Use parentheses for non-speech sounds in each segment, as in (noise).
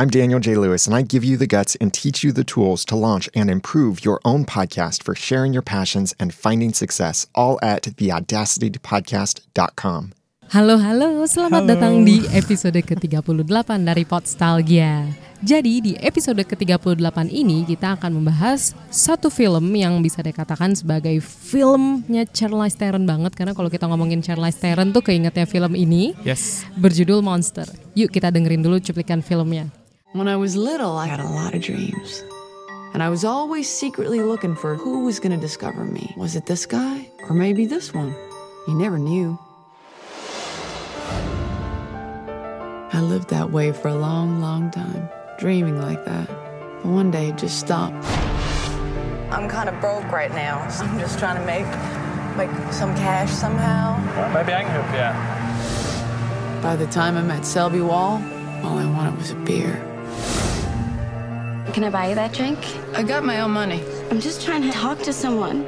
I'm Daniel J. Lewis, and I give you the guts and teach you the tools to launch and improve your own podcast for sharing your passions and finding success, all at theaudacitypodcast.com. Halo, halo, selamat Halo. datang di episode ke-38 dari Podstalgia. Jadi di episode ke-38 ini kita akan membahas satu film yang bisa dikatakan sebagai filmnya Charlize Theron banget karena kalau kita ngomongin Charlize Theron tuh keingetnya film ini Yes. berjudul Monster. Yuk kita dengerin dulu cuplikan filmnya. When I was little, I had a lot of dreams. And I was always secretly looking for who was going to discover me. Was it this guy? Or maybe this one? You never knew. I lived that way for a long, long time, dreaming like that. But one day it just stopped. I'm kind of broke right now, so (laughs) I'm just trying to make make some cash somehow. Well, maybe I can help you out. By the time I met Selby Wall, all I wanted was a beer. Can I buy you that drink? I got my own money. I'm just trying to talk to someone.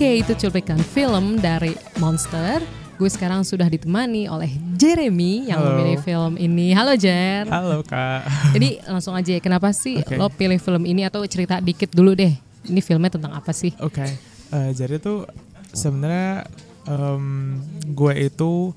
Oke, itu cuplikan film dari Monster. Gue sekarang sudah ditemani oleh Jeremy yang Halo. memilih film ini. Halo Jer. Halo kak. Jadi langsung aja ya, kenapa sih Oke. lo pilih film ini atau cerita dikit dulu deh. Ini filmnya tentang apa sih? Oke. Eh, jadi tuh sebenarnya em, gue itu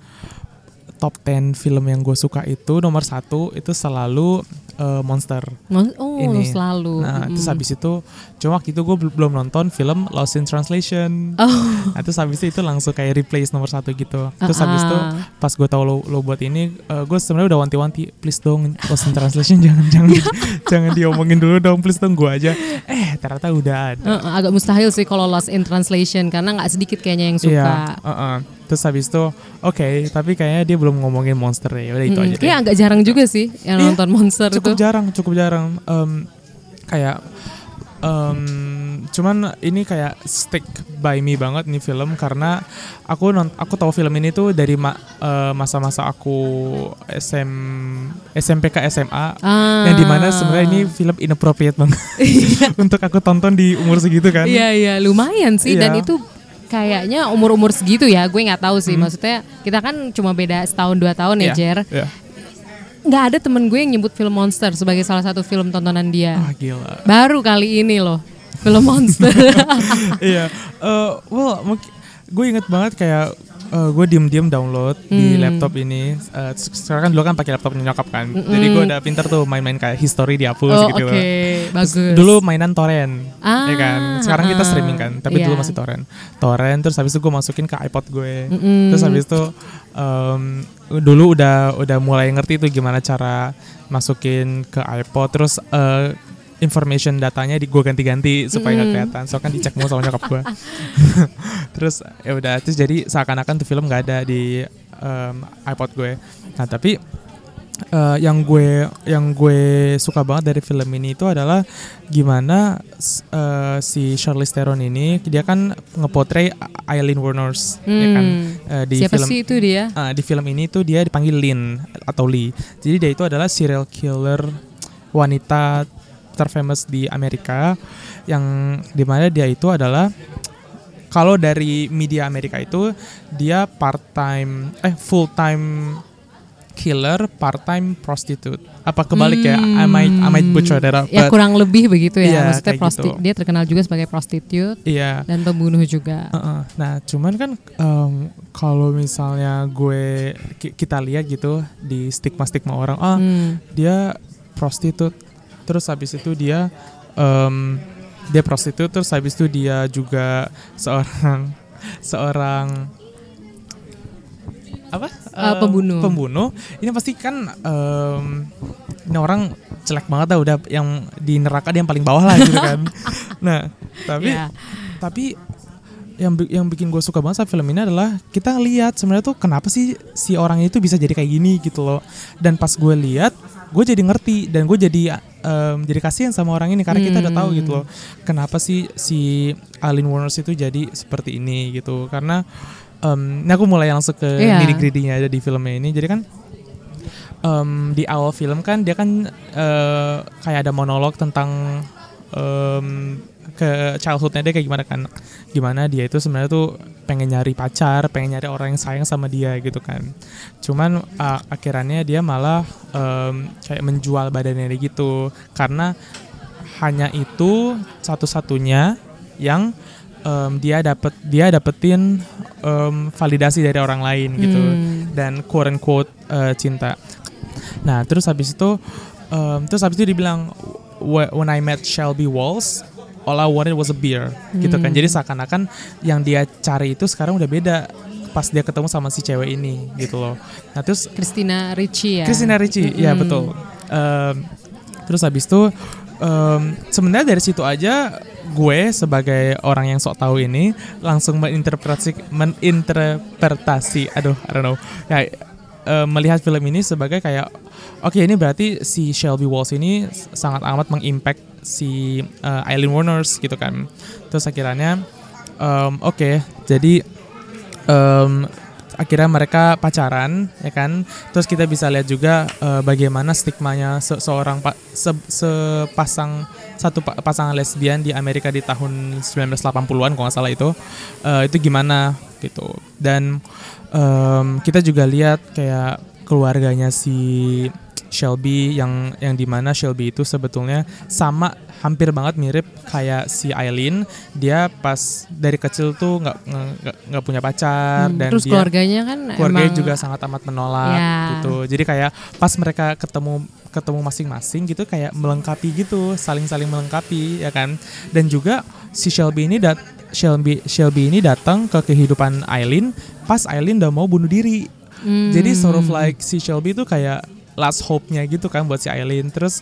top 10 film yang gue suka itu nomor satu itu selalu eh, Monster. Mon- Oh, ini. selalu. Nah, terus Mm. habis itu cuma waktu itu gue bel- belum nonton film Lost in Translation. Oh, Nah, terus habis itu, itu langsung kayak replace nomor satu gitu. Terus habis itu Ah. pas gue tahu lo, lo buat ini, eh, gue sebenarnya udah wanti-wanti, please dong Lost in Translation (laughs) jangan jangan (laughs) jangan diomongin dulu dong, please dong gue aja. Eh ternyata udah ada. Eh, agak mustahil sih kalau Lost in Translation karena nggak sedikit kayaknya yang suka. Iya. uh-uh. Terus habis itu, oke, tapi kayaknya dia belum ngomongin monster ya. Udah itu Mm, aja. kayak agak jarang juga sih yang Iya, nonton Monster cukup itu. jarang, cukup jarang. Em, kayak em, cuman ini kayak stick by me banget nih film karena aku non aku tahu film ini tuh dari ma- eh, masa-masa aku SM SMP ke SMA Ah. yang di mana sebenarnya ini film inappropriate banget (laughs) untuk aku tonton di umur segitu kan. Iya iya lumayan sih dan Iya. itu kayaknya umur-umur segitu ya gue nggak tahu Hmm. sih maksudnya kita kan cuma beda setahun dua tahun ya Iya, Jer iya. nggak ada temen gue yang nyebut film Monster sebagai salah satu film tontonan dia Wah gila. baru kali ini loh film Monster (laughs) iya eh well mungkin gue inget banget kayak eh, gue diem-diem download di Hmm. laptop ini. Eh, sekarang kan dulu kan pakai laptop nyokap kan. Jadi gue udah pinter tuh main-main kayak history dihapus oh gitu. oke. Bagus. Terus dulu mainan torrent Ah, ya kan? Sekarang kita ah, streaming kan tapi dulu iya. masih torrent. Torrent terus habis itu gue masukin ke iPod gue. Terus habis itu em, dulu udah udah mulai ngerti tuh gimana cara masukin ke iPod. Terus eh, information datanya di gue ganti-ganti supaya nggak kelihatan. Soalnya kan dicek mulu sama nyokap gue (laughs) (laughs) terus ya udah terus jadi seakan-akan tuh film nggak ada di em, iPod gue. Nah tapi eh, yang gue yang gue suka banget dari film ini itu adalah gimana eh, si Charlize Theron ini dia kan ngepotray Eileen Warners ya kan? Eh, di siapa film sih itu dia? Ah, di film ini tuh dia dipanggil Lin atau Lee. Jadi dia itu adalah serial killer wanita terfamous di Amerika yang di mana dia itu adalah kalau dari media Amerika itu dia part time eh full time killer part time prostitute. Apa kebalik ya? I might I might butcher that up, ya kurang lebih begitu ya. Iya, maksudnya kayak prosti gitu. dia terkenal juga sebagai prostitut iya. dan pembunuh juga. Heeh. Nah, cuman kan em, kalau misalnya gue ki- kita lihat gitu di stigma-stigma orang, ah Hmm. dia prostitut, terus habis itu dia em, dia prostitut, terus habis itu dia juga seorang (laughs) seorang apa? Eh, Em, pembunuh. Pembunuh. Ini pasti kan em, ini orang jelek banget dah udah yang di neraka dia yang paling bawah lah gitu kan. (laughs) nah, tapi Iya. tapi yang yang bikin gue suka banget sama film ini adalah kita lihat sebenarnya tuh kenapa sih si orang itu bisa jadi kayak gini gitu loh dan pas gue lihat gue jadi ngerti dan gue jadi em, jadi kasihan sama orang ini karena kita udah tahu gitu loh kenapa sih si Aileen Warners itu jadi seperti ini gitu. Karena em, ini aku mulai langsung ke Iya. nitty gritty-nya aja di filmnya ini. Jadi kan em, di awal film kan dia kan eh, kayak ada monolog tentang em, ke childhoodnya dia kayak gimana kan? Gimana dia itu sebenarnya tuh pengen nyari pacar pengen nyari orang yang sayang sama dia gitu kan. Cuman uh, akhirannya dia malah em, kayak menjual badannya gitu. Karena hanya itu satu-satunya yang em, dia dapat dia dapetin em, validasi dari orang lain gitu. Hmm. dan quote unquote eh, cinta. Nah terus habis itu em, terus habis itu dibilang "Wh- when I met Shelby Walls all I wanted was a beer gitu kan Hmm. jadi seakan-akan yang dia cari itu sekarang udah beda pas dia ketemu sama si cewek ini gitu loh nah terus Christina Ricci ya. Christina Ricci, ya Mm-mm. betul. Em, terus habis itu em, sebenarnya dari situ aja gue sebagai orang yang sok tahu ini langsung menginterpretasi meninterpretasi, aduh, I don't know, ya em, melihat film ini sebagai kayak oke ini berarti si Shelby Walls ini sangat amat mengimpact si eh, Eileen Warners gitu kan. Terus akhirnya em, oke jadi em, akhirnya mereka pacaran ya kan terus kita bisa lihat juga eh, bagaimana stigmanya se- seorang pa- se- sepasang satu pa- pasangan lesbian di Amerika di tahun 1980-an kalau nggak salah itu eh, itu gimana gitu dan em, kita juga lihat kayak keluarganya si Shelby yang yang di mana Shelby itu sebetulnya sama hampir banget mirip kayak si Eileen dia pas dari kecil tuh nggak nggak punya pacar Hmm, dan Terus dia keluarganya kan keluarganya emang juga sangat amat menolak Ya. gitu jadi kayak pas mereka ketemu ketemu masing-masing gitu kayak melengkapi gitu saling-saling melengkapi ya kan dan juga si Shelby ini dat Shelby Shelby ini datang ke kehidupan Eileen pas Eileen udah mau bunuh diri Hmm. jadi sort of like si Shelby itu kayak last hope-nya gitu kan buat si Eileen. Terus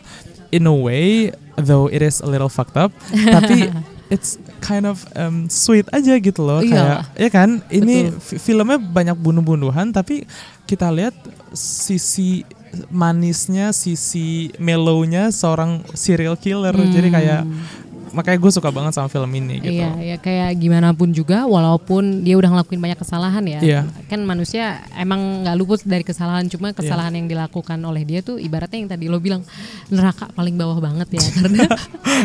in a way, though it is a little fucked up, (laughs) tapi it's kind of um, sweet aja gitu loh. Iya. Kayak ya kan, ini Betul. fi- filmnya banyak bunuh-bunuhan, tapi kita lihat sisi manisnya, sisi mellownya seorang serial killer. Jadi kayak makanya gue suka banget sama film ini gitu. Hmm. Iya, ya kayak gimana pun juga, walaupun dia udah ngelakuin banyak kesalahan ya, Iya. kan manusia emang nggak luput dari kesalahan, cuma kesalahan yang dilakukan oleh dia tuh ibaratnya yang tadi lo bilang neraka paling bawah banget ya, (laughs) karena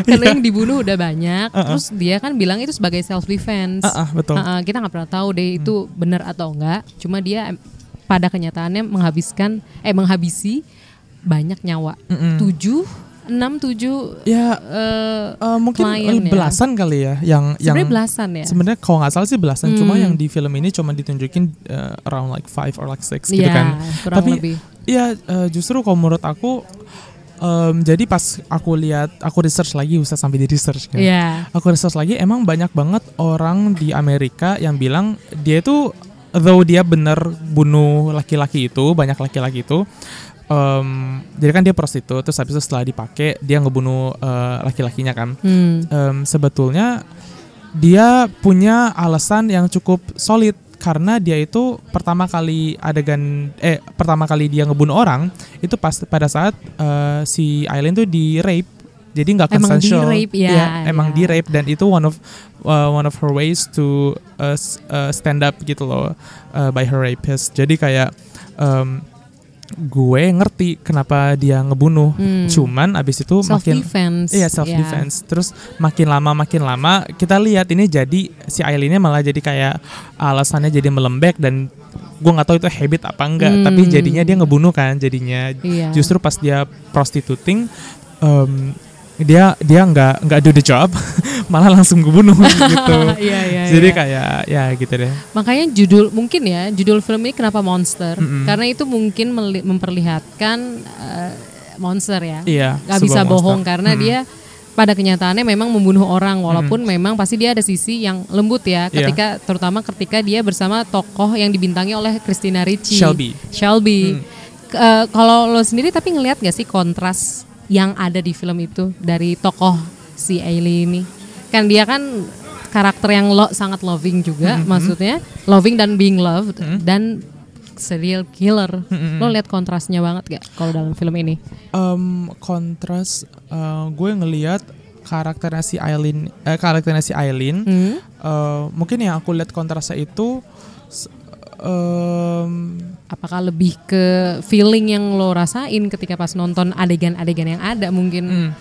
karena yang dibunuh udah banyak, terus dia kan bilang itu sebagai self defense, Uh-uh, betul. kita nggak pernah tahu deh itu benar atau enggak, cuma dia pada kenyataannya menghabiskan, eh menghabisi banyak nyawa, Mm-mm. tujuh, enam, tujuh, Ya eh, eh, mungkin ya. belasan kali ya yang yang sebenarnya belasan ya. Sebenarnya kalau nggak salah sih belasan, cuma Hmm. yang di film ini cuma ditunjukin uh, around like five or like six gitu Iya, kan. Tapi lebih. Iya, uh, justru kalau menurut aku, em, jadi pas aku lihat, aku research lagi, usah sampai di research kan. Iya. Aku research lagi, emang banyak banget orang di Amerika yang bilang dia itu, though dia bener bunuh laki-laki itu, banyak laki-laki itu. Em, jadi kan dia prostitut, terus habis itu setelah dipakai dia ngebunuh eh, laki-lakinya kan Hmm. em, sebetulnya dia punya alasan yang cukup solid karena dia itu pertama kali adegan eh pertama kali dia ngebunuh orang itu pas pada saat eh, si Aileen tuh di rape jadi nggak Emang consensual di-rape, ya, Iya, emang ya. di rape dan itu one of uh, one of her ways to uh, uh, stand up gitu loh uh, by her rapist jadi kayak em, gue ngerti kenapa dia ngebunuh Hmm. cuman abis itu self makin defense. Iya self defense. Terus makin lama makin lama kita lihat ini jadi si Aileennya malah jadi kayak alasannya jadi melembek dan gue nggak tahu itu habit apa enggak. Hmm. Tapi jadinya dia ngebunuh kan jadinya. Iya. Justru pas dia prostituting em, dia dia nggak nggak do the job (laughs) malah langsung ngebunuh (laughs) gitu. Iya, iya, jadi iya. kayak ya gitu deh. Makanya judul mungkin ya judul film ini kenapa monster? Mm-mm. Karena itu mungkin memperlihatkan eh, monster ya. Iya. Gak sebuah bisa monster. bohong karena Mm. dia pada kenyataannya memang membunuh orang walaupun memang pasti dia ada sisi yang lembut ya Iya. ketika terutama ketika dia bersama tokoh yang dibintangi oleh Christina Ricci. Shelby. Shelby. Hmm. K- eh, kalau lo sendiri tapi ngelihat gak sih kontras yang ada di film itu dari tokoh si Ailey ini? Kan dia kan karakter yang lo sangat loving juga, Hmm, maksudnya loving dan being loved dan serial killer. Lo lihat kontrasnya banget gak kalau dalam film ini? Em, kontras eh, gue ngelihat karakternya si Aileen eh, karakternya si Aileen Hmm? eh, mungkin yang aku lihat kontrasnya itu em, Apakah lebih ke feeling yang lo rasain ketika pas nonton adegan-adegan yang ada mungkin? hmm,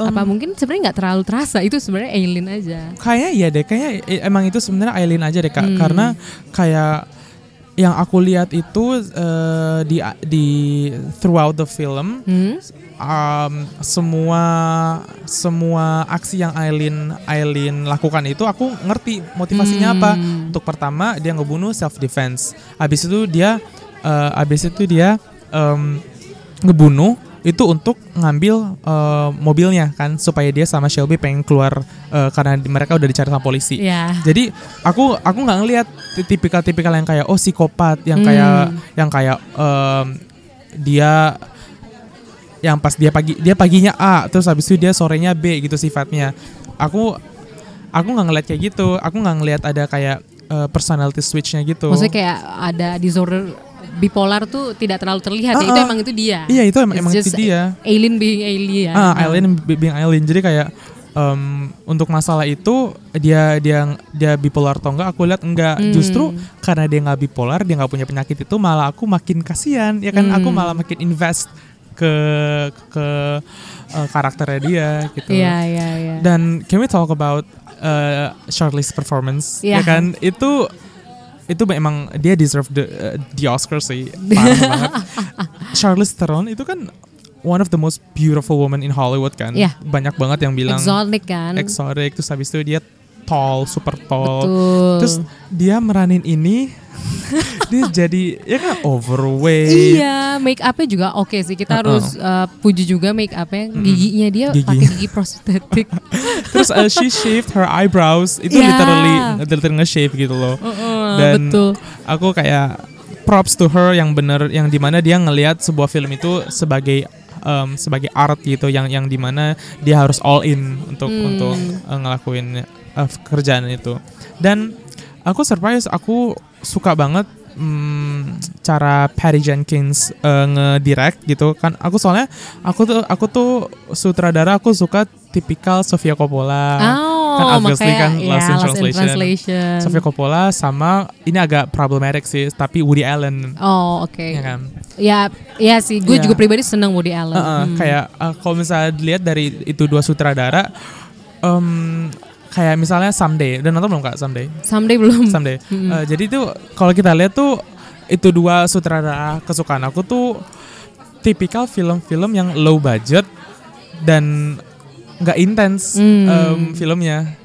Apa mungkin sebenarnya nggak terlalu terasa itu sebenarnya alien aja. kayaknya iya deh kayaknya i- emang itu sebenarnya Aileen aja deh kak Hmm. karena kayak yang aku lihat itu eh, di di throughout the film Hmm? um, semua semua aksi yang Aileen Aileen lakukan itu aku ngerti motivasinya apa. Untuk pertama dia ngebunuh self defense. Habis itu dia eh, habis itu dia em, ngebunuh itu untuk ngambil eh, mobilnya kan supaya dia sama Shelby pengen keluar eh, karena mereka udah dicari sama polisi. Ya. Jadi aku aku nggak ngelihat ti- tipikal-tipikal yang kayak oh psikopat yang kayak yang kayak em, dia yang pas dia pagi dia paginya A terus habis itu dia sorenya B gitu sifatnya. Aku aku nggak ngeliat kayak gitu. Aku nggak ngeliat ada kayak eh, personality switchnya gitu. Maksudnya kayak ada disorder bipolar tuh tidak terlalu terlihat ya. Ah, Itu ah. emang itu dia. Iya itu emang, It's emang itu dia. Alien being alien. Ah, Aileen being Aileen. Jadi kayak em, untuk masalah itu dia dia dia bipolar atau enggak aku lihat enggak Hmm. justru karena dia nggak bipolar dia nggak punya penyakit itu malah aku makin kasihan ya kan aku Hmm. malah makin invest ke ke eh, karakternya dia gitu Iya, iya, iya. dan can we talk about uh, Charlize performance Iya. ya kan itu itu memang dia deserve the uh, the Oscar sih parah (laughs) banget Charlize Theron itu kan one of the most beautiful woman in Hollywood kan Iya. banyak banget yang bilang Exotic kan. exotic terus habis itu dia tall super tall Betul. terus dia meranin ini (laughs) dia jadi ya kan overweight Iya, make upnya juga oke sih. Kita Uh-uh. harus uh, puji juga make upnya. Giginya dia Gigi. pakai gigi prostetik. (laughs) terus uh, she shaved her eyebrows itu Iya. literally literally nge-shave gitu loh Uh, dan betul. aku kayak props to her yang bener yang di mana dia ngelihat sebuah film itu sebagai um, sebagai art gitu yang yang di mana dia harus all in untuk Hmm. untuk uh, ngelakuin uh, kerjaan itu dan aku surprise aku suka banget hmm, cara Patty Jenkins uh, ngedirect gitu kan aku soalnya aku tuh aku tuh sutradara aku suka tipikal Sofia Coppola Oh, kan obviously makanya, kan Lost in Translation. Translation. Sofia Coppola sama ini agak problematic sih tapi Woody Allen Oh, oke. ya kan Ya, ya sih. Gue Iya. juga pribadi senang Woody Allen. Uh-uh, Hmm. kayak uh, kalau misalnya dilihat dari itu dua sutradara em, kayak misalnya Someday udah nonton belum kak Someday Someday belum. Someday (laughs) Uh, jadi tuh kalau kita lihat tuh itu dua sutradara kesukaan aku tuh tipikal film-film yang low budget dan nggak intens Hmm. em, filmnya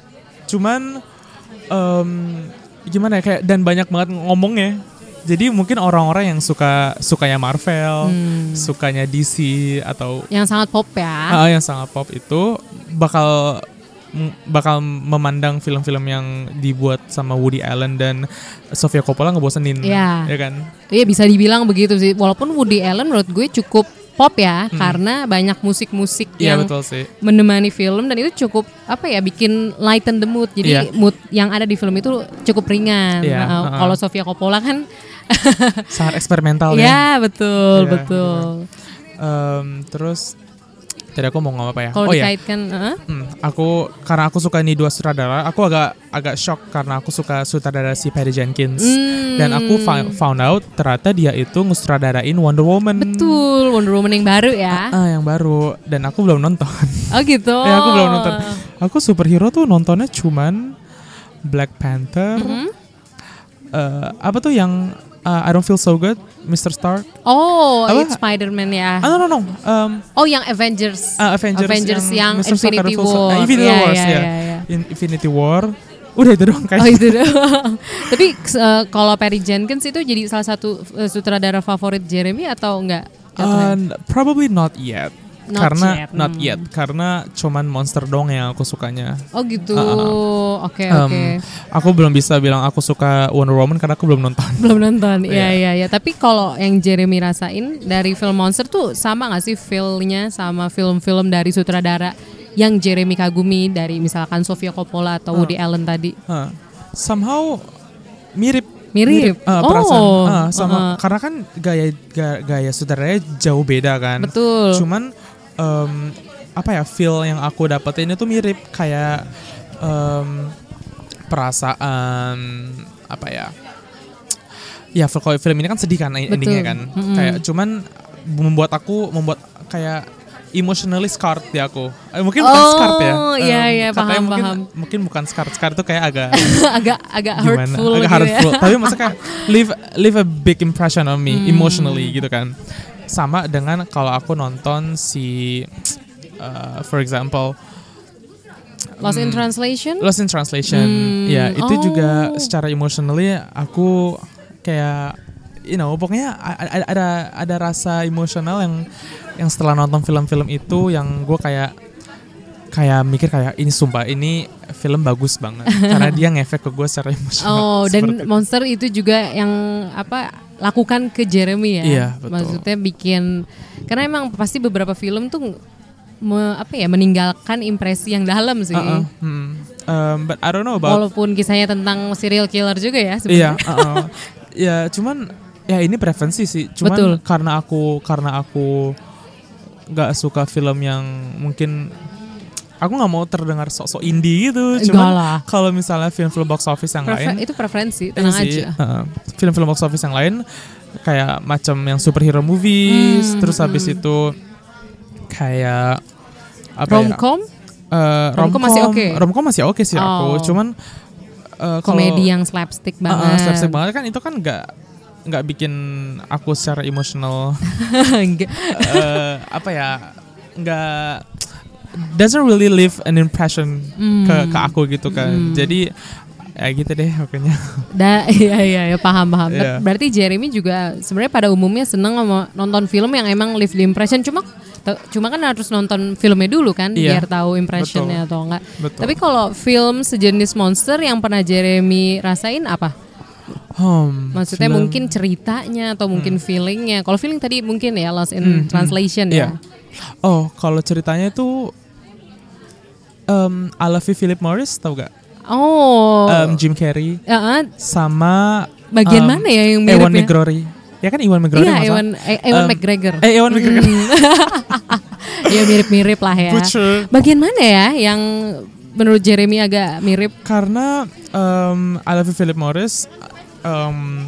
cuman em, gimana ya kayak dan banyak banget ngomongnya jadi mungkin orang-orang yang suka sukanya Marvel Hmm. sukanya DC atau Yang sangat pop ya. ah, yang sangat pop itu bakal bakal memandang film-film yang dibuat sama Woody Allen dan Sofia Coppola ngebosenin Iya. ya kan Iya bisa dibilang begitu sih. Walaupun Woody Allen menurut gue cukup pop ya, karena banyak musik-musik Hmm. iya yang betul sih menemani film dan itu cukup apa ya bikin lighten the mood. Jadi Iya. mood yang ada di film itu cukup ringan. Iya, Nah, uh-uh. Kalau Sofia Coppola kan, sangat eksperimental (laughs) ya ya betul Iya, betul. Em, terus tadi aku mau ngomong apa ya Kalau oh ya dikaitkan, uh, Hmm, aku karena aku suka ini dua sutradara, aku agak agak shock karena aku suka sutradara si Patty Jenkins Hmm. dan aku found out ternyata dia itu ngusutradarain Wonder Woman. betul Wonder Woman yang baru ya. Ah, yang baru dan aku belum nonton. Oh gitu. (laughs) ya aku belum nonton. Aku superhero tuh nontonnya cuman Black Panther. Mm-hmm. eh, apa tuh yang uh, I don't feel so good, Mr. Stark? Oh, Apa? it's Spider-Man ya. Ah, no no no. Um, Oh, yang Avengers. ah, Avengers, yang, Mr. Stark, I Infinity don't feel so- War. ah, Infinity Iya, Wars iya, ya. iya, iya. In- Infinity War. (laughs) Udah itu doang Oh kayaknya. itu doang. (laughs) Tapi uh, kalau Perry Jenkins itu jadi salah satu uh, sutradara favorit Jeremy atau enggak? Uh, probably not yet. Not karena yet, not hmm. yet karena cuman monster dong yang aku sukanya. oh gitu. Uh, Oke Um, oke. Aku belum bisa bilang aku suka Wonder Woman karena aku belum nonton. (laughs) Belum nonton. Iya Iya. iya iya. Tapi kalau yang Jeremy rasain dari film Monster tuh sama gak sih feel-nya sama film-film dari sutradara yang Jeremy kagumi dari misalkan Sofia Coppola atau Woody Allen tadi? Huh. Somehow mirip Mirip. eh, Oh, perasaan eh, sama uh-uh. karena kan gaya gaya, gaya sutradaranya jauh beda kan. Betul. Cuman em, apa ya feel yang aku dapetin itu mirip kayak em, perasaan apa ya? Ya kalau film ini kan sedih kan endingnya kan. Mm-mm. Kayak cuman membuat aku membuat kayak emotionally scarred di aku. Eh, mungkin bukan Oh, scarred ya. iya, Em, iya, katanya paham, mungkin, paham. Mungkin bukan scarred. Scarred itu kayak agak (laughs) agak agak gimana? hurtful agak gitu hurtful. ya. Tapi maksudnya (laughs) leave leave a big impression on me Hmm. emotionally gitu kan. Sama dengan kalau aku nonton si uh, for example Lost in Hmm. Translation? Lost in Translation. Hmm, Ya, itu juga oh. secara emotionally aku kayak you know, pokoknya a- a- ada ada rasa emosional yang yang setelah nonton film-film itu yang gue kayak kayak mikir kayak ini sumpah ini film bagus banget (laughs) karena dia ngefek ke gue secara emosional. Oh, dan itu. monster itu juga yang apa lakukan ke Jeremy ya. Iya, betul. Maksudnya bikin karena emang pasti beberapa film tuh me- apa ya meninggalkan impresi yang dalam sih. Uh-uh, hmm. Um, but I don't know about Walaupun kisahnya tentang serial killer juga ya Iya, sebenarnya. uh-uh. (laughs) ya cuman ya ini preferensi sih. Cuman Betul. karena aku karena aku nggak suka film yang mungkin aku nggak mau terdengar sok-sok indie gitu. Cuman lah. kalau misalnya film-film box office yang Prefer- lain, itu preferensi, iya tenang sih, aja. film-film box office yang lain kayak macam yang superhero movies, Hmm, terus habis itu kayak apa ya? Romcom, Eh, Romcom masih oke? Romcom masih oke sih Oh. aku. Cuman kalau- komedi yang slapstick Uh, uh, banget. slapstick banget kan itu kan nggak nggak bikin aku secara emosional Enggak. (laughs) eh, apa ya nggak doesn't really leave an impression ke Hmm. ke aku gitu kan jadi ya gitu deh pokoknya (laughs) Da, iya iya ya paham paham. Ber- Iya. Berarti Jeremy juga sebenarnya pada umumnya seneng sama nonton film yang emang leave the impression. Cuma cuma kan harus nonton filmnya dulu kan Iya, biar tahu impressionnya atau enggak. Betul. Tapi kalau film sejenis monster yang pernah Jeremy rasain apa? Hmm, Maksudnya film- mungkin ceritanya atau mungkin feelingnya. Kalau feeling tadi mungkin ya Lost in Translation Iya. ya. oh kalau ceritanya itu um, I Love You Philip Morris tau gak Oh. Um, Jim Carrey Ya, ah, sama bagian um, mana ya yang mirip Ewan ya? McGrory ya kan Ewan McGrory Iya? Ewan, eh, Ewan Um, McGregor. eh Ewan McGregor Iya (laughs) mirip-mirip lah ya. Butcher. Bagian mana ya yang menurut Jeremy agak mirip? karena um, I Love You Philip Morris um,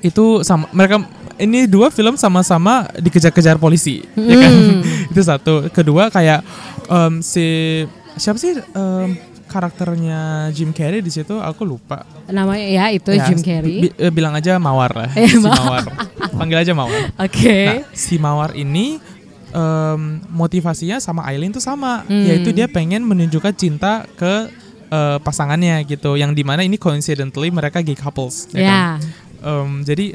itu sama mereka ini dua film sama-sama dikejar-kejar polisi ya kan (laughs) itu satu kedua kayak um, si siapa sih um, karakternya Jim Carrey di situ aku lupa Namanya ya itu Ya, Jim Carrey. bi- eh, bilang aja Mawar lah Eh, si Ma- Mawar panggil aja Mawar Oke. Nah, si Mawar ini em, motivasinya sama Aileen tuh sama, Hmm. yaitu dia pengen menunjukkan cinta ke eh, pasangannya gitu, yang di mana ini coincidentally mereka gay couples. ya kan? Ya. Em, jadi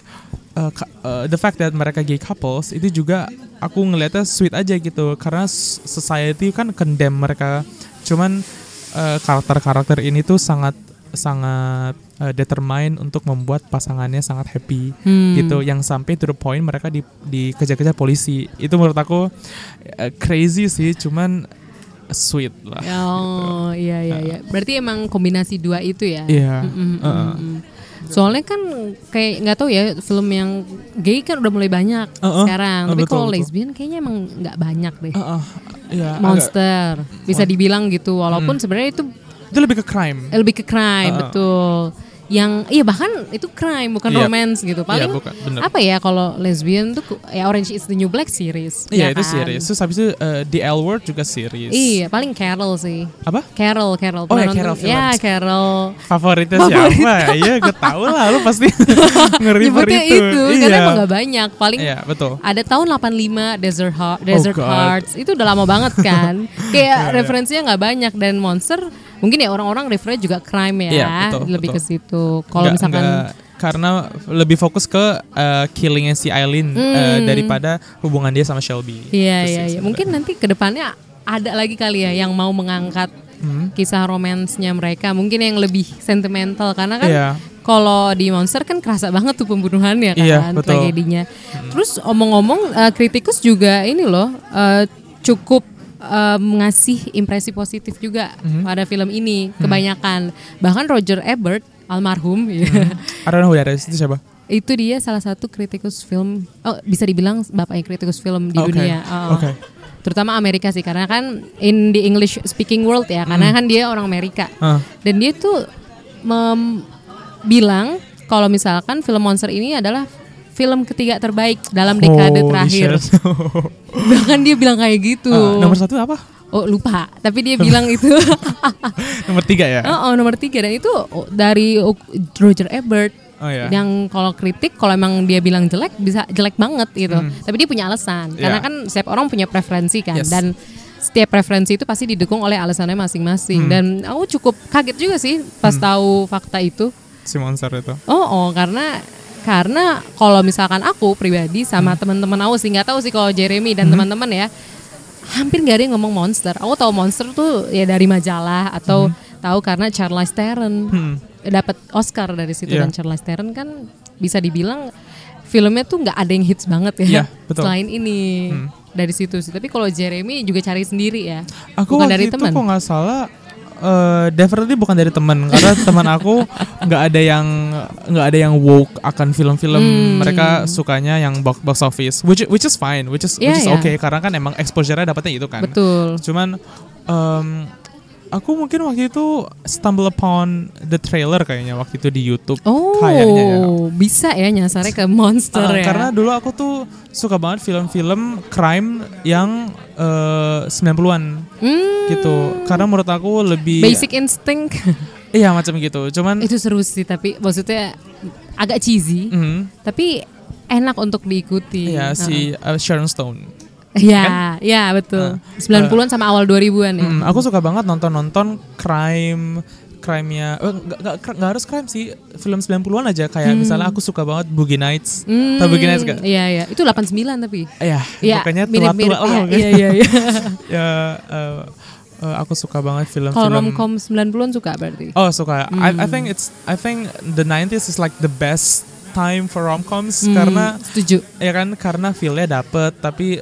ka- eh, the fact that mereka gay couples itu juga aku ngelihatnya sweet aja gitu, karena society kan condemn mereka, cuman eh, karakter-karakter ini tuh sangat sangat eh, determine untuk membuat pasangannya sangat happy Hmm. gitu yang sampai to the point mereka di dikejar-kejar polisi itu menurut aku eh, crazy sih cuman sweet lah Oh iya iya iya. Berarti emang kombinasi dua itu ya. iya Mm, mm, uh-uh. mm, mm. Soalnya kan kayak nggak tahu ya film yang gay kan udah mulai banyak Uh-uh. sekarang. Uh, Tapi kalau lesbian kayaknya emang nggak banyak deh. Uh-uh. Iya, agak- Monster bisa Mon- dibilang gitu. Walaupun sebenarnya itu itu lebih ke crime lebih ke crime Uh-uh. betul. Yang iya bahkan itu crime bukan Iya. romance gitu. Paling Iya, bukan, bener. apa ya kalau lesbian tuh ya Orange is the New Black series. ya iya itu kan? series terus habis itu eh, The L Word juga series Iya, paling Carol sih. apa Carol, Carol. Oh, ya? Carol Ya, Films. Carol. favoritnya Favorit. siapa iya gue tahu lah lu pasti (laughs) nge Nyebutnya itu, itu, iya. karena emang gak banyak. Paling iya betul ada tahun 85 Desert Heart, Desert God. Hearts. Itu udah lama banget kan. (laughs) Kayak Iya, iya. referensinya nggak banyak dan Monster mungkin ya orang-orang refernya juga crime ya. Iya, betul, lebih betul. ke situ. Kalau misalkan nggak- karena lebih fokus ke uh, killingnya si Aileen uh, daripada hubungan dia sama Shelby. Hmm. Iya iya iya. Mungkin nanti ke depannya ada lagi kali ya yang mau mengangkat Hmm. kisah romansnya mereka. Mungkin yang lebih sentimental karena kan Iya. kalau di Monster kan kerasa banget tuh pembunuhannya kan Iya, betul. Hmm. tragedinya. Terus omong-omong eh, kritikus juga ini loh eh, cukup eh, ngasih impresi positif juga Hmm. pada film ini kebanyakan. Bahkan Roger Ebert almarhum ya. (laughs) I don't know who that is. Itu siapa? itu dia salah satu kritikus film oh bisa dibilang bapaknya kritikus film di Oke, dunia Oh. oke. terutama Amerika sih karena kan in the English speaking world ya karena kan dia orang Amerika Ah. dan dia tuh mem- bilang kalau misalkan film monster ini adalah film ketiga terbaik dalam dekade Holy terakhir (laughs) bahkan dia bilang kayak gitu Ah, nomor satu apa? oh lupa tapi dia bilang itu (laughs) Nomor tiga ya? oh, oh, nomor tiga dan itu oh, dari oh, Roger Ebert Oh ya. yang kalau kritik kalau emang dia bilang jelek bisa jelek banget gitu tapi dia punya alasan karena Hmm. Yeah. kan setiap orang punya preferensi kan Yes. dan setiap preferensi itu pasti didukung oleh alasannya masing-masing Hmm. dan aku cukup kaget juga sih pas tahu fakta itu Si monster itu. oh oh karena karena kalau misalkan aku pribadi sama Hmm. teman-teman aku sih nggak tahu sih kalau Jeremy dan teman-teman ya hampir nggak ada yang ngomong monster aku tahu monster tuh ya dari majalah atau tahu karena Charlize Theron Hmm. dapat Oscar dari situ Iya. dan Charlize Theron kan bisa dibilang filmnya tuh nggak ada yang hits banget ya Iya, betul. Hmm. selain ini dari situ sih tapi kalau Jeremy juga cari sendiri ya Aku bukan waktu dari teman kok nggak salah eh definitely bukan dari teman karena teman aku nggak ada yang nggak ada yang woke akan film-film. Hmm. mereka sukanya yang box box office. Which which is fine which is Iya, which is okay. Karena kan emang exposure-nya dapatnya itu kan. Betul. Cuman em, aku mungkin waktu itu stumble upon the trailer kayaknya waktu itu di YouTube. Oh kayaknya ya. Bisa ya nyasarnya ke monster Uh, ya. Karena dulu aku tuh suka banget film-film crime yang eh, 90-an Hmm, gitu. Karena menurut aku lebih Basic Instinct. (laughs) Iya macam gitu. Cuman itu seru sih tapi maksudnya agak cheesy. Mhm, tapi enak untuk diikuti. Iya si uh, Sharon Stone. Ya ya betul 90-an sama awal 2000-an ya Mm, aku suka banget nonton-nonton crime crime-nya eh, nggak nggak harus crime sih film 90-an aja kayak misalnya aku suka banget Boogie Nights. Hmm, Tahu Boogie Nights gak? Iya iya, itu 89 tapi. Iya, Iya, pokoknya mirip-mirip, tua-tua lah. iya. Iya iya iya. (laughs) ya eh, aku suka banget film-film Kalau romcom 90-an suka berarti. Oh suka. I, I Hmm. think it's I think the 90s is like the best time for romcoms Hmm, karena setuju. ya kan karena feel-nya dapet tapi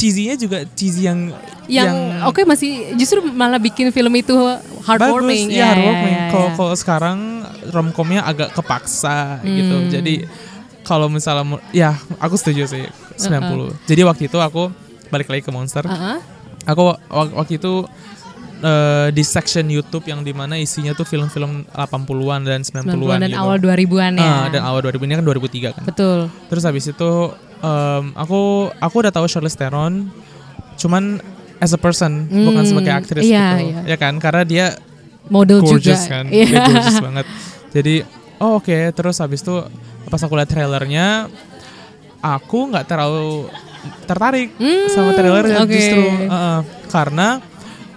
cheesy-nya juga cheesy yang Yang, oke masih justru malah bikin film itu heartwarming. bagus ya, heartwarming. ya, Kalau ya. kalau sekarang romcomnya agak kepaksa gitu. Hmm. Jadi kalau misalnya ya aku setuju sih 90. Jadi waktu itu aku balik lagi ke Monster. Uh-uh. Aku wak- waktu itu eh, di section YouTube yang di mana isinya tuh film-film 80-an dan 90-an 90-an dan gitu. awal 2000-an ya. Ah, dan awal 2000 ini kan 2003 kan. Betul. Terus habis itu em, aku aku udah tahu Charlize Theron cuman as a person bukan Hmm, sebagai aktris iya, gitu. iya. Ya kan karena dia Model gorgeous juga. kan. Iya. Dia gorgeous banget. Jadi oh oke terus habis itu pas aku lihat trailernya aku nggak terlalu tertarik sama trailernya oke. justru Uh-uh. karena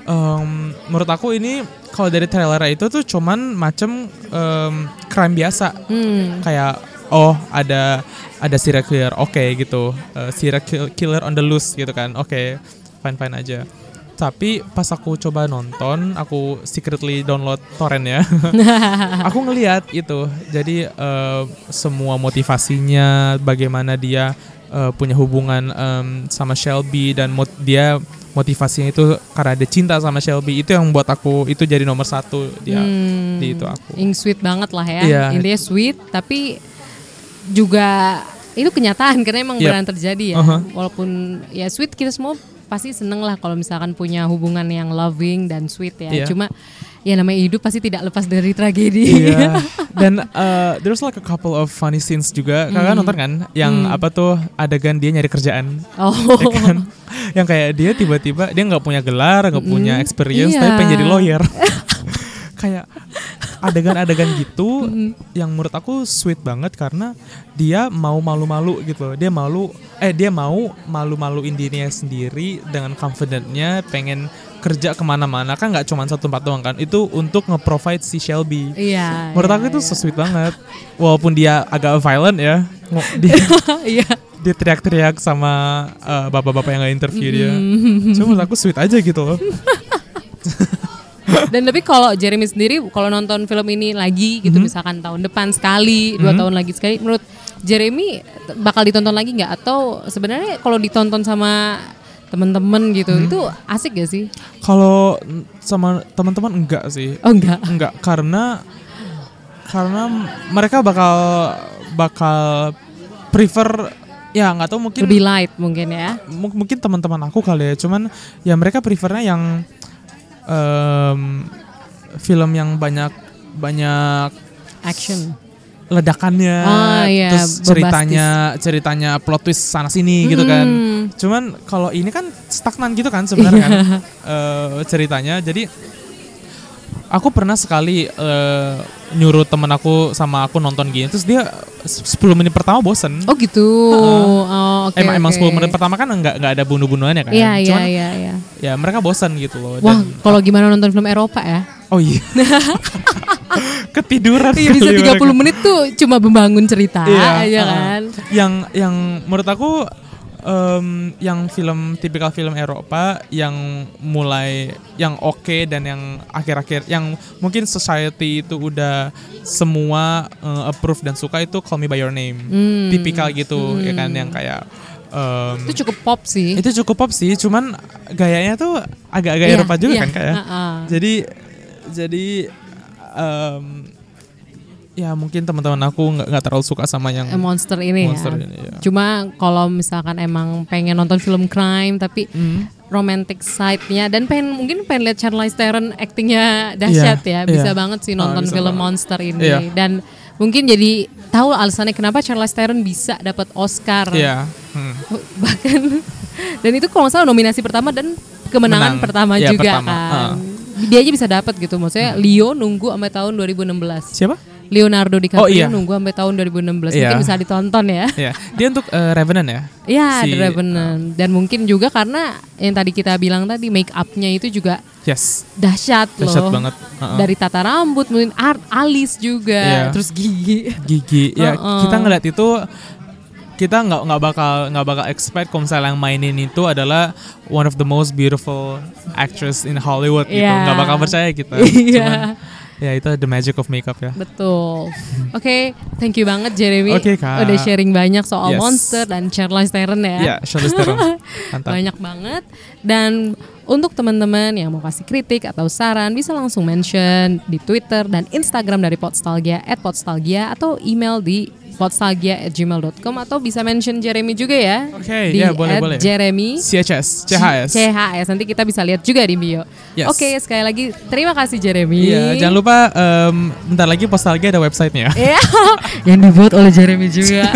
em, menurut aku ini kalau dari trailernya itu tuh cuman macem em, crime biasa Hmm. kayak oh ada ada serial killer. Oke gitu. Eh, serial kill- killer on the loose gitu kan. Oke fine fine aja. Tapi pas aku coba nonton aku secretly download torrent ya. (laughs) Aku ngeliat itu. Jadi eh, semua motivasinya bagaimana dia eh, punya hubungan em, sama Shelby dan mot- dia motivasinya itu karena dia cinta sama Shelby itu yang buat aku itu jadi nomor satu dia Hmm. di itu aku. Yang sweet banget lah ya. Iya. Intinya sweet tapi juga itu kenyataan karena emang Yep. beneran terjadi ya. Uh-huh. Walaupun ya sweet kita semua pasti seneng lah kalau misalkan punya hubungan yang loving dan sweet ya. Iya. Cuma ya namanya hidup pasti tidak lepas dari tragedi. Iya. (laughs) Dan uh, there's like a couple of funny scenes juga. Kakak nonton kan? Yang apa tuh adegan dia nyari kerjaan. oh. (laughs) Ya kan? Yang kayak dia tiba-tiba dia nggak punya gelar, nggak punya Mm, experience, iya. tapi pengen jadi lawyer. (laughs) kayak adegan-adegan gitu (laughs) yang menurut aku sweet banget karena dia mau malu-malu gitu. Dia malu eh dia mau malu-maluin dirinya sendiri dengan confidentnya pengen kerja ke mana-mana kan nggak cuma satu tempat doang kan itu untuk nge-provide si Shelby Iya. Menurut iya, aku itu iya. so sweet banget. Walaupun dia agak violent ya. Dia, (laughs) Iya. dia teriak-teriak sama uh, bapak-bapak yang nggak interview dia. Cuma menurut aku sweet aja gitu loh. (laughs) Dan tapi kalau Jeremy sendiri kalau nonton film ini lagi gitu Mhm. misalkan tahun depan sekali, dua tahun lagi sekali, menurut Jeremy bakal ditonton lagi nggak? Atau sebenarnya kalau ditonton sama temen-temen gitu, Mhm. itu asik gak sih? Kalau sama teman-teman enggak sih. Oh enggak. Enggak karena karena mereka bakal bakal prefer ya nggak tahu mungkin Lebih light mungkin ya. mu- mungkin teman-teman aku kali ya cuman ya mereka prefernya yang em, film yang banyak banyak Action. ledakannya Ah, iya, terus ceritanya ceritanya plot twist sana sini gitu kan. Cuman kalau ini kan stagnan gitu kan sebenarnya kan. (laughs) Eh, ceritanya. Jadi aku pernah sekali eh, nyuruh temen aku sama aku nonton gini terus dia s- 10 menit pertama bosen Oh gitu. Oh, oke. emang, emang oke. 10 menit pertama kan nggak nggak ada bunuh-bunuhannya kan Iya, iya, cuman iya, iya. ya mereka bosan gitu loh Wah, kalau gimana nonton film Eropa ya? oh iya (laughs) ketiduran Iya bisa kali 30 mereka. menit tuh cuma membangun cerita Iya, aja uh-uh. kan. yang yang menurut aku em, yang film tipikal film Eropa yang mulai yang oke dan yang akhir-akhir yang mungkin society itu udah semua eh, approve dan suka itu Call Me by Your Name Hmm. tipikal gitu ya kan yang kayak em, Itu cukup pop sih. itu cukup pop sih cuman gayanya tuh agak-agak Iya, Eropa juga iya, kan kayak uh-uh. jadi jadi em, ya mungkin teman-teman aku nggak nggak terlalu suka sama yang Eh, monster ini monster ya. ini, ya. Cuma kalau misalkan emang pengen nonton film crime tapi Hmm. romantic side-nya dan pengen mungkin pengen lihat Charlize Theron actingnya dahsyat Iya, ya. Bisa iya. banget sih Ah, nonton bisa film banget. monster ini Iya. dan mungkin jadi tahu alasannya kenapa Charlize Theron bisa dapat Oscar. Iya. Hmm. (laughs) Bahkan dan itu kalau nggak salah nominasi pertama dan kemenangan Menang. pertama Iya, juga pertama. kan. Ah. Dia aja bisa dapat gitu. Maksudnya Leo nunggu sampai tahun 2016. Siapa? Leonardo DiCaprio Oh, iya. nunggu sampai tahun 2016 Iya. mungkin bisa ditonton ya. Iya. Dia untuk eh, Revenant ya. Iya, Si- The Revenant. Dan mungkin juga karena yang tadi kita bilang tadi make upnya itu juga Yes. dahsyat loh. Dahsyat banget. Uh-uh. Dari tata rambut, mungkin art, alis juga, Iya. terus gigi. Gigi. Ya Uh-uh. kita ngeliat itu kita nggak nggak bakal nggak bakal expect kalau misalnya yang mainin itu adalah one of the most beautiful actress in Hollywood gitu Iya. nggak bakal percaya kita (laughs) Iya. cuman ya itu the magic of makeup ya Betul. (laughs) Oke, thank you banget Jeremy. Oke, Kak. Udah sharing banyak soal Yes. monster dan Charlize Theron ya. Iya Charlize Theron (laughs) Banyak banget. Dan untuk teman-teman yang mau kasih kritik atau saran bisa langsung mention di Twitter dan Instagram dari Podstalgia at Podstalgia atau email di podstalgia@gmail.com atau bisa mention Jeremy juga ya. Oke, di ya, boleh, at boleh. Jeremy CHS CHS CHS nanti kita bisa lihat juga di bio. Yes. Oke, sekali lagi terima kasih Jeremy. Iya, jangan lupa em, bentar lagi Postalgia ada websitenya. (laughs) Iya, yang dibuat oleh Jeremy juga.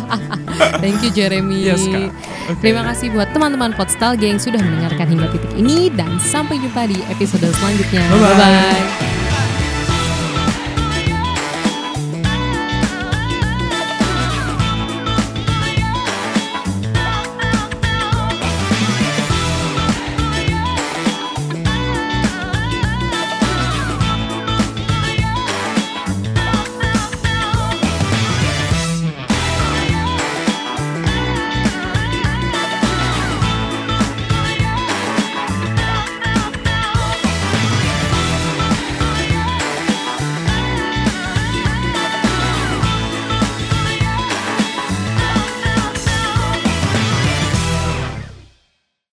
(laughs) Thank you Jeremy. Yes, Kak. Oke. Terima kasih buat teman-teman Podstalgia yang sudah mendengarkan hingga titik ini dan sampai jumpa di episode selanjutnya. Bye-bye. Bye-bye.